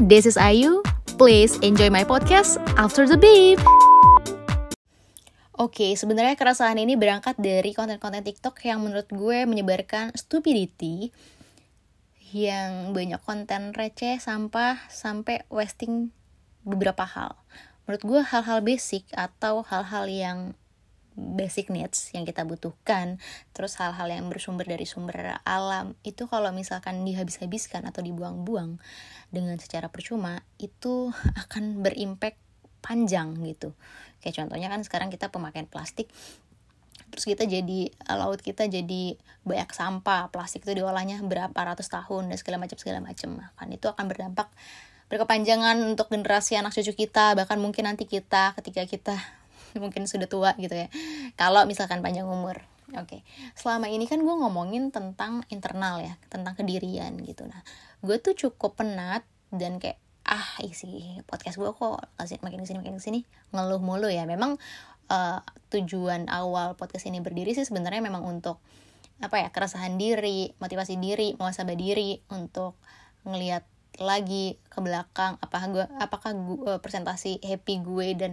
this is Ayu. Please enjoy my podcast after the beep. Oke, sebenarnya keresahan ini berangkat dari konten-konten TikTok yang menurut gue menyebarkan stupidity yang banyak konten receh, sampah, sampai wasting beberapa hal. Menurut gue hal-hal basic atau hal-hal yang basic needs yang kita butuhkan terus hal-hal yang bersumber dari sumber alam itu kalau misalkan dihabis-habiskan atau dibuang-buang dengan secara percuma itu akan berimpact panjang gitu. Kayak contohnya kan sekarang kita pemakaian plastik terus kita jadi laut kita jadi banyak sampah plastik itu diolahnya berapa ratus tahun dan segala macam segala macam. Kan itu akan berdampak berkepanjangan untuk generasi anak cucu kita bahkan mungkin nanti kita ketika kita mungkin sudah tua gitu ya. Kalau misalkan panjang umur. Oke. Okay. selama ini kan gue ngomongin tentang internal ya tentang kedirian gitu. Nah gue tuh cukup penat dan kayak ah isi podcast gue kok makin ke sini makin ke sini. Ngeluh mulu ya. Memang uh, tujuan awal podcast ini berdiri sih sebenarnya memang untuk apa ya keresahan diri motivasi diri muasabah diri untuk ngelihat lagi ke belakang apakah gue apakah gue, presentasi happy gue dan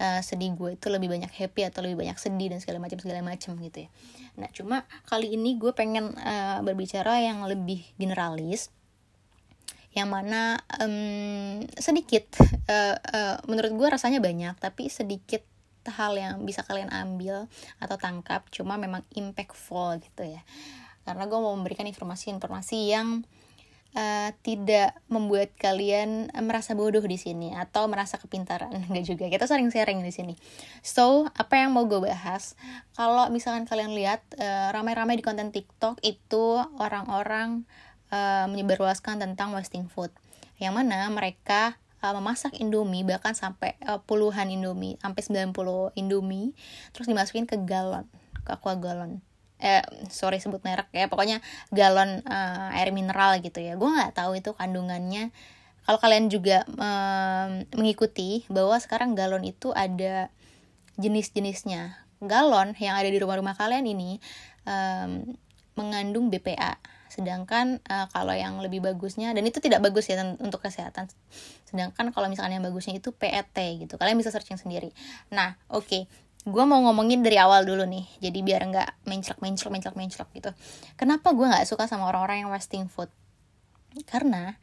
uh, sedih gue itu lebih banyak happy atau lebih banyak sedih dan segala macam segala macam gitu ya. Nah cuma kali ini gue pengen uh, berbicara yang lebih generalis yang mana um, sedikit uh, uh, menurut gue rasanya banyak tapi sedikit hal yang bisa kalian ambil atau tangkap cuma memang impactful gitu ya. Karena gue mau memberikan informasi-informasi yang uh, tidak membuat kalian merasa bodoh di sini atau merasa kepintaran. Enggak juga kita sering sharing di sini. So apa yang mau gue bahas? Kalau misalkan kalian lihat uh, ramai-ramai di konten TikTok itu orang-orang uh, menyebarluaskan tentang wasting food. Yang mana mereka memasak Indomie bahkan sampai uh, puluhan Indomie sampai 90 Indomie terus dimasukin ke galon ke aqua galon eh sorry sebut merek ya pokoknya galon uh, air mineral gitu ya. Gue nggak tahu itu kandungannya. Kalau kalian juga um, mengikuti bahwa sekarang galon itu ada jenis-jenisnya. Galon yang ada di rumah-rumah kalian ini um, mengandung BPA sedangkan uh, kalau yang lebih bagusnya dan itu tidak bagus ya untuk kesehatan. Sedangkan kalau misalnya yang bagusnya itu PET gitu. Kalian bisa searching sendiri. Nah oke. okay gue mau ngomongin dari awal dulu nih jadi biar nggak menclok menclok menclok menclok gitu. Kenapa gue nggak suka sama orang-orang yang wasting food? Karena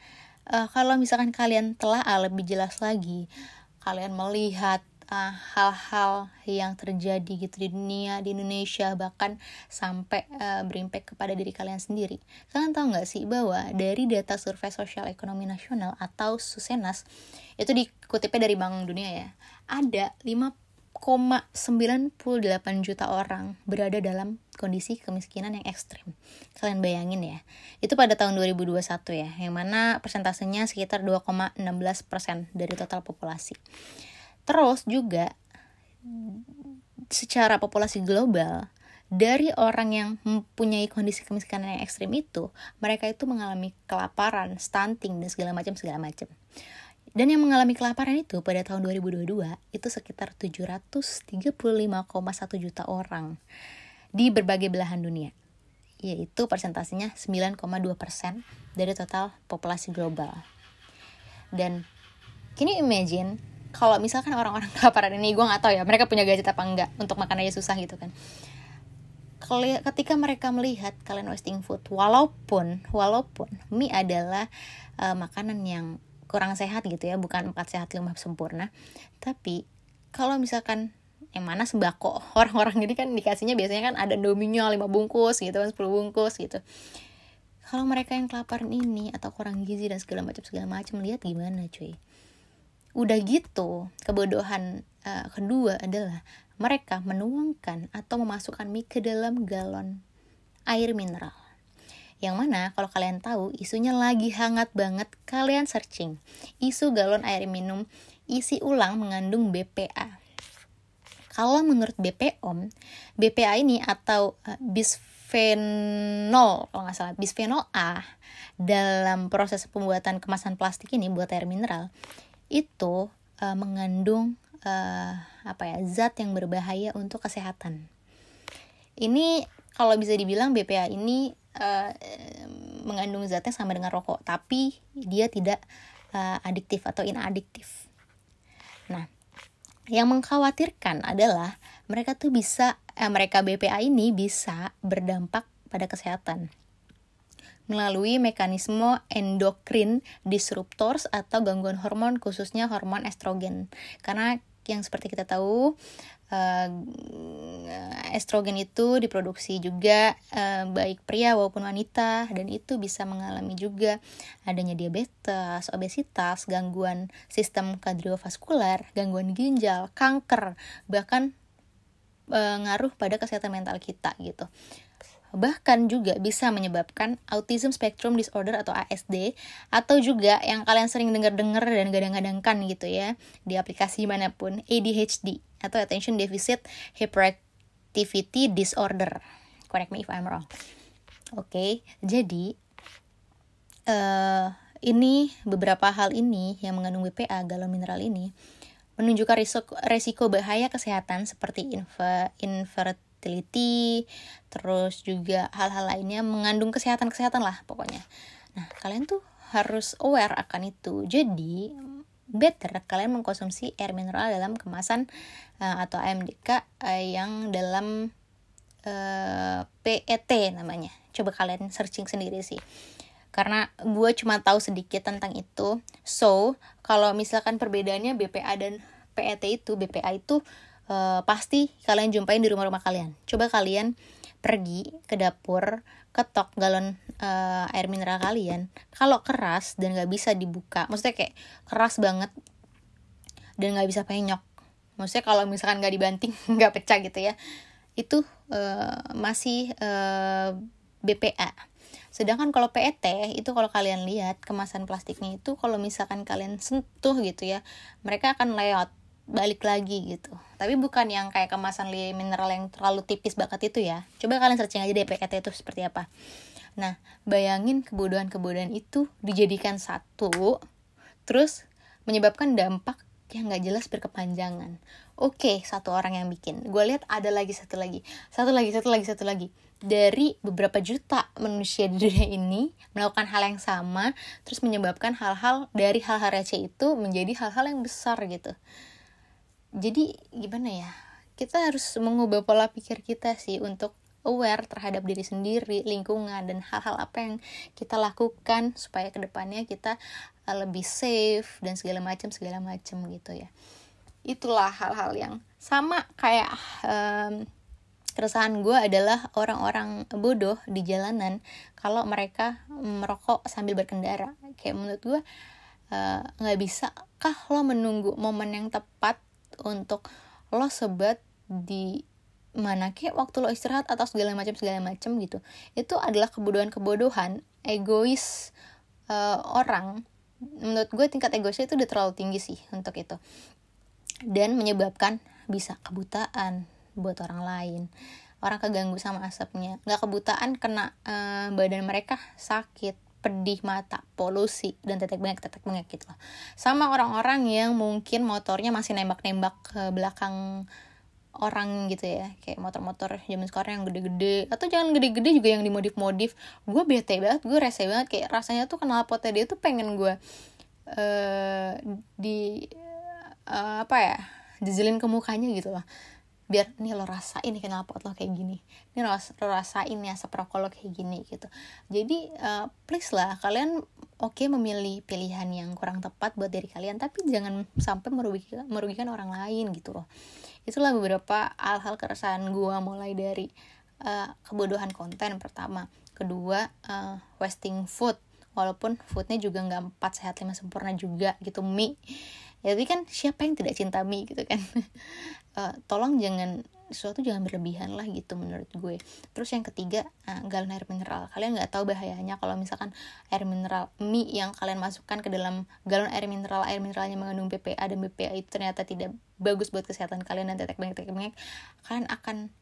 uh, kalau misalkan kalian telah lebih jelas lagi kalian melihat eh, hal-hal uh, yang terjadi gitu di dunia di Indonesia bahkan sampai uh, berimpact kepada diri kalian sendiri. Kalian tahu nggak sih bahwa dari data survei sosial ekonomi nasional atau Susenas itu dikutipnya dari Bank Dunia ya ada 5 1,98 juta orang berada dalam kondisi kemiskinan yang ekstrim. Kalian bayangin ya, itu pada tahun 2021 ya, yang mana persentasenya sekitar 2,16% dari total populasi. Terus juga secara populasi global, dari orang yang mempunyai kondisi kemiskinan yang ekstrim itu, mereka itu mengalami kelaparan, stunting, dan segala macam segala macam. Dan yang mengalami kelaparan itu pada tahun 2022 itu sekitar 735,1 juta orang di berbagai belahan dunia. Yaitu persentasenya 9,2% dari total populasi global. Dan kini imagine kalau misalkan orang-orang kelaparan ini gue gak tahu ya mereka punya gadget apa enggak untuk makan aja susah gitu kan ketika mereka melihat kalian wasting food walaupun walaupun mie adalah uh, makanan yang kurang sehat gitu ya bukan empat sehat lima sempurna. Tapi kalau misalkan yang mana sembako orang-orang ini kan dikasihnya biasanya kan ada dominya lima bungkus gitu kan 10 bungkus gitu. Kalau mereka yang kelaparan ini atau kurang gizi dan segala macam segala macam lihat gimana cuy? Udah gitu kebodohan uh, kedua adalah mereka menuangkan atau memasukkan mie ke dalam galon air mineral yang mana kalau kalian tahu isunya lagi hangat banget, kalian searching. Isu galon air minum isi ulang mengandung BPA. Kalau menurut BPOM, BPA ini atau uh, bisphenol, kalau nggak salah, bisphenol A dalam proses pembuatan kemasan plastik ini buat air mineral itu uh, mengandung uh, apa ya zat yang berbahaya untuk kesehatan. Ini kalau bisa dibilang BPA ini uh, mengandung zatnya sama dengan rokok tapi dia tidak uh, adiktif atau inadiktif. Nah, yang mengkhawatirkan adalah mereka tuh bisa eh, mereka BPA ini bisa berdampak pada kesehatan melalui mekanisme endokrin disruptors atau gangguan hormon khususnya hormon estrogen. Karena yang seperti kita tahu uh, estrogen itu diproduksi juga uh, baik pria maupun wanita dan itu bisa mengalami juga adanya diabetes, obesitas, gangguan sistem kardiovaskular, gangguan ginjal, kanker, bahkan uh, ngaruh pada kesehatan mental kita gitu bahkan juga bisa menyebabkan autism spectrum disorder atau ASD atau juga yang kalian sering dengar-dengar dan gadang-gadangkan gitu ya di aplikasi mana pun ADHD atau attention deficit hyperactivity disorder. Correct me if I'm wrong. Oke okay, jadi uh, ini beberapa hal ini yang mengandung BPA galon mineral ini menunjukkan risiko, resiko bahaya kesehatan seperti infer, infer fertility, terus juga hal-hal lainnya mengandung kesehatan-kesehatan lah pokoknya. Nah, kalian tuh harus aware akan itu. Jadi, better kalian mengkonsumsi air mineral dalam kemasan uh, atau AMDK uh, eh, yang dalam uh, eh, PET namanya. Coba kalian searching sendiri sih. Karena gue cuma tahu sedikit tentang itu. So, kalau misalkan perbedaannya BPA dan PET itu, BPA itu uh, pasti kalian jumpain di rumah-rumah kalian. Coba kalian pergi ke dapur, ketok galon uh, air mineral kalian. Kalau keras dan nggak bisa dibuka, maksudnya kayak keras banget dan nggak bisa penyok. Maksudnya kalau misalkan nggak dibanting, nggak pecah gitu ya, itu uh, masih uh, BPA. Sedangkan kalau PET itu kalau kalian lihat kemasan plastiknya itu kalau misalkan kalian sentuh gitu ya, mereka akan lewat balik lagi gitu. Tapi bukan yang kayak kemasan li mineral yang terlalu tipis banget itu ya. Coba kalian searching aja deh PKT itu seperti apa. Nah bayangin kebodohan-kebodohan itu dijadikan satu terus menyebabkan dampak yang nggak jelas berkepanjangan. Oke satu orang yang bikin. Gue lihat ada lagi satu lagi. Satu lagi satu lagi satu lagi. Dari beberapa juta manusia di dunia ini melakukan hal yang sama terus menyebabkan hal-hal dari hal-hal receh itu menjadi hal-hal yang besar gitu jadi gimana ya kita harus mengubah pola pikir kita sih untuk aware terhadap diri sendiri, lingkungan, dan hal-hal apa yang kita lakukan supaya ke depannya kita uh, lebih safe dan segala macam segala macam gitu ya. Itulah hal-hal yang sama kayak um, keresahan gue adalah orang-orang bodoh di jalanan kalau mereka merokok sambil berkendara. Kayak menurut gue uh, nggak uh, bisa kah lo menunggu momen yang tepat untuk lo sebat di mana kek waktu lo istirahat atau segala macam segala macam gitu. Itu adalah kebodohan-kebodohan egois uh, orang. Menurut gue tingkat egoisnya itu udah terlalu tinggi sih untuk itu. Dan menyebabkan bisa kebutaan buat orang lain. Orang keganggu sama asapnya. Nggak kebutaan kena uh, badan mereka sakit pedih mata, polusi, dan tetek bengek, tetek bengek gitu loh. Sama orang-orang yang mungkin motornya masih nembak-nembak ke belakang orang gitu ya. Kayak motor-motor zaman sekarang yang gede-gede atau jangan gede-gede juga yang dimodif-modif. Gue bete banget gue rese banget kayak rasanya tuh kenal potnya dia tuh pengen gue uh, di uh, apa ya dizelin ke mukanya gitu loh biar nih lo rasain nih pot lo kayak gini. Ini lo, lo rasain ya rokok lo kayak gini gitu. Jadi uh, please lah kalian oke okay memilih pilihan yang kurang tepat buat diri kalian tapi jangan sampai merugikan merugikan orang lain gitu loh. Itulah beberapa hal-hal keresahan gue mulai dari uh, kebodohan konten pertama. Kedua uh, wasting food. Walaupun foodnya juga nggak empat sehat lima sempurna juga gitu mie ya tapi kan siapa yang tidak cinta mie gitu kan? Uh, tolong jangan sesuatu jangan berlebihan lah gitu menurut gue. Terus yang ketiga uh, galon air mineral. Kalian nggak tahu bahayanya kalau misalkan air mineral mie yang kalian masukkan ke dalam galon air mineral air mineralnya mengandung BPA dan BPA itu ternyata tidak bagus buat kesehatan kalian dan tetek bengek tetek bengek kalian akan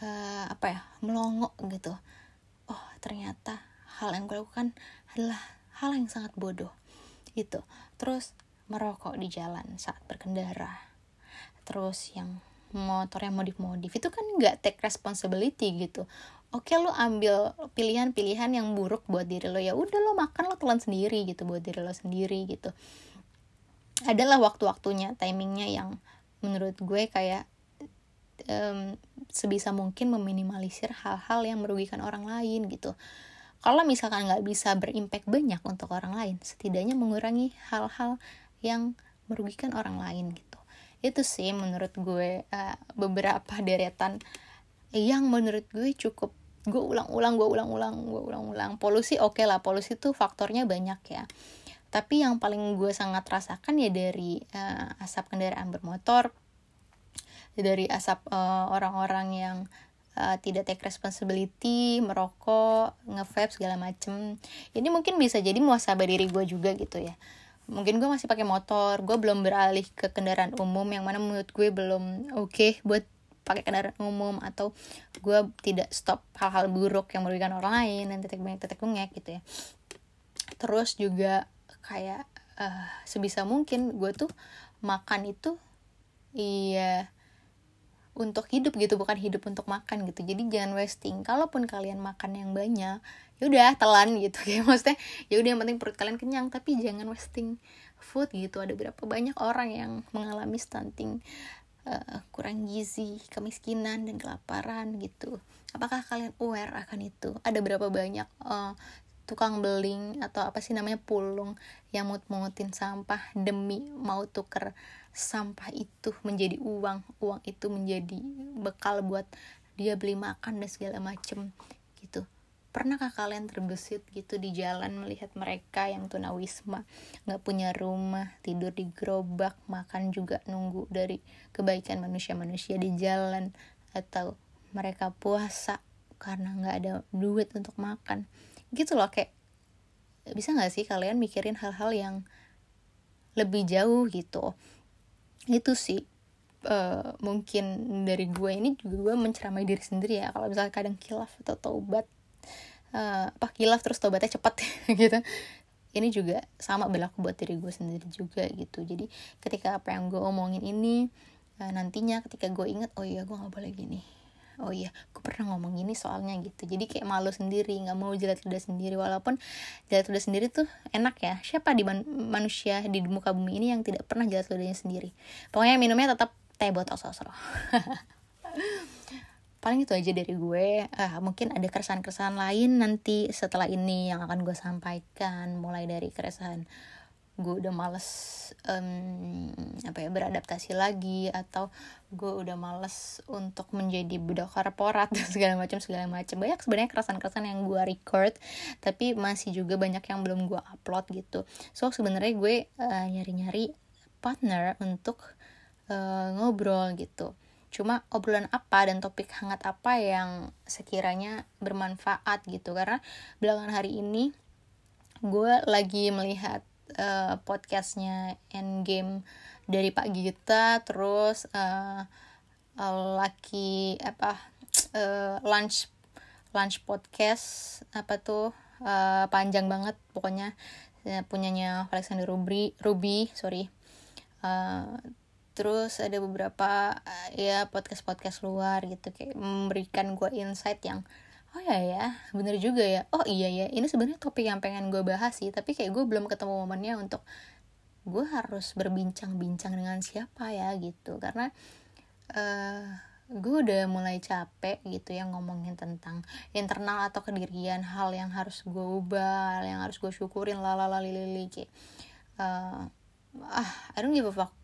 uh, apa ya melongo gitu. Oh ternyata hal yang gue lakukan adalah hal yang sangat bodoh itu terus merokok di jalan saat berkendara. Terus yang motor yang modif-modif itu kan nggak take responsibility gitu. Oke lo ambil pilihan-pilihan yang buruk buat diri lo ya udah lo makan lo telan sendiri gitu buat diri lo sendiri gitu. Adalah waktu-waktunya timingnya yang menurut gue kayak um, sebisa mungkin meminimalisir hal-hal yang merugikan orang lain gitu. Kalau misalkan nggak bisa berimpact banyak untuk orang lain setidaknya mengurangi hal-hal yang merugikan orang lain gitu. Itu sih menurut gue uh, beberapa deretan yang menurut gue cukup gue ulang-ulang gue ulang-ulang gue ulang-ulang. Polusi oke okay lah polusi tuh faktornya banyak ya. Tapi yang paling gue sangat rasakan ya dari uh, asap kendaraan bermotor dari asap eh, orang-orang uh, yang uh, tidak take responsibility merokok ngevape segala macem. Ini mungkin bisa jadi muasabah diri gue juga gitu ya mungkin gue masih pakai motor. Gue belum beralih ke kendaraan umum yang mana menurut gue belum oke okay buat pakai kendaraan umum atau gue tidak stop hal-hal buruk yang merugikan orang lain dan tetek banyak tetek bengek gitu ya. Terus juga kayak uh, sebisa mungkin gue tuh makan itu iya untuk hidup gitu bukan hidup untuk makan gitu. Jadi jangan wasting. Kalaupun kalian makan yang banyak ya udah telan gitu. Kayak maksudnya ya udah yang penting perut kalian kenyang. Tapi jangan wasting food gitu. Ada berapa banyak orang yang mengalami stunting uh, kurang gizi, kemiskinan dan kelaparan gitu. Apakah kalian aware akan itu? Ada berapa banyak uh, tukang beling atau apa sih namanya pulung yang mut-mutin sampah demi mau tuker sampah itu menjadi uang, uang itu menjadi bekal buat dia beli makan dan segala macem pernahkah kalian terbesit gitu di jalan melihat mereka yang tunawisma? Nggak punya rumah tidur di gerobak makan juga nunggu dari kebaikan manusia-manusia di jalan atau mereka puasa karena nggak ada duit untuk makan. Gitu loh kayak bisa nggak sih kalian mikirin hal-hal yang lebih jauh gitu? Itu sih uh, mungkin dari gue ini juga gue menceramai diri sendiri ya kalau misalnya kadang kilaf atau taubat uh, apa kilaf terus tobatnya cepat gitu. Ini juga sama berlaku buat diri gue sendiri juga gitu. Jadi ketika apa yang gue omongin ini uh, nantinya ketika gue inget oh iya gue nggak boleh gini. Oh iya gue pernah ngomong gini soalnya gitu. Jadi kayak malu sendiri nggak mau jelat ludah sendiri. Walaupun jelat ludah sendiri tuh enak ya. Siapa di man manusia di muka bumi ini yang tidak pernah jelat ludahnya sendiri? Pokoknya minumnya tetap teh botol sosro paling itu aja dari gue. Uh, mungkin ada keresahan-keresahan lain nanti setelah ini yang akan gue sampaikan. Mulai dari keresahan gue udah males um, apa ya beradaptasi lagi atau gue udah males untuk menjadi budak korporat dan segala macam segala macam banyak sebenarnya keresahan-keresahan yang gue record tapi masih juga banyak yang belum gue upload gitu. So sebenarnya gue uh, nyari-nyari partner untuk uh, ngobrol gitu cuma obrolan apa dan topik hangat apa yang sekiranya bermanfaat gitu. Karena belakangan hari ini gue lagi melihat uh, podcastnya Endgame dari Pak Gita terus uh, uh, laki apa uh, lunch lunch podcast apa tuh uh, panjang banget pokoknya punyanya Alexander Ruby Ruby sorry uh, terus ada beberapa uh, ya podcast podcast luar gitu kayak memberikan gue insight yang oh ya ya bener juga ya. Oh iya ya ini sebenarnya topik yang pengen gue bahas sih tapi kayak gue belum ketemu momennya untuk gue harus berbincang-bincang dengan siapa ya gitu. Karena uh, gue udah mulai capek gitu ya ngomongin tentang internal atau kedirian hal yang harus gue ubah yang harus gue syukurin lalala lili kayak uh, ah I don't give a fuck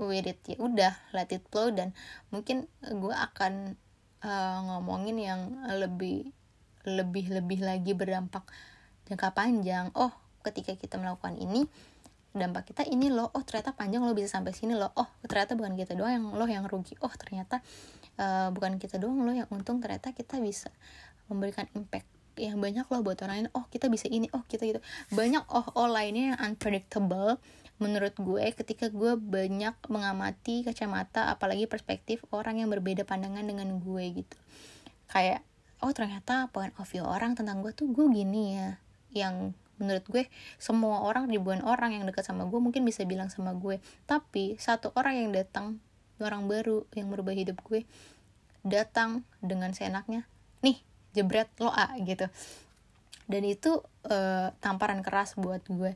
with it. Ya udah let it flow dan mungkin gue akan uh, ngomongin yang lebih lebih lebih lagi berdampak jangka panjang. Oh ketika kita melakukan ini dampak kita ini loh oh ternyata panjang lo bisa sampai sini loh. Oh ternyata bukan kita doang yang lo yang rugi. Oh ternyata uh, bukan kita doang lo yang untung. Ternyata kita bisa memberikan impact yang banyak loh buat orang lain. Oh kita bisa ini. Oh kita gitu. Banyak oh oh lainnya yang unpredictable menurut gue ketika gue banyak mengamati kacamata apalagi perspektif orang yang berbeda pandangan dengan gue gitu. Kayak oh ternyata point of view orang tentang gue tuh gue gini ya. Yang menurut gue semua orang ribuan orang yang dekat sama gue mungkin bisa bilang sama gue. Tapi satu orang yang datang orang baru yang merubah hidup gue datang dengan seenaknya nih jebret lo A gitu. Dan itu uh, tamparan keras buat gue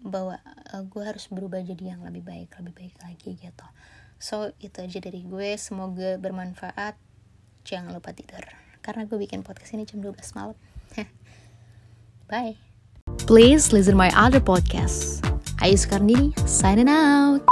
bahwa uh, gue harus berubah jadi yang lebih baik lebih baik lagi gitu. So itu aja dari gue. Semoga bermanfaat. Jangan lupa tidur. Karena gue bikin podcast ini jam 12 malam. Bye. Please listen my other podcast Ayu Sukarnini signing out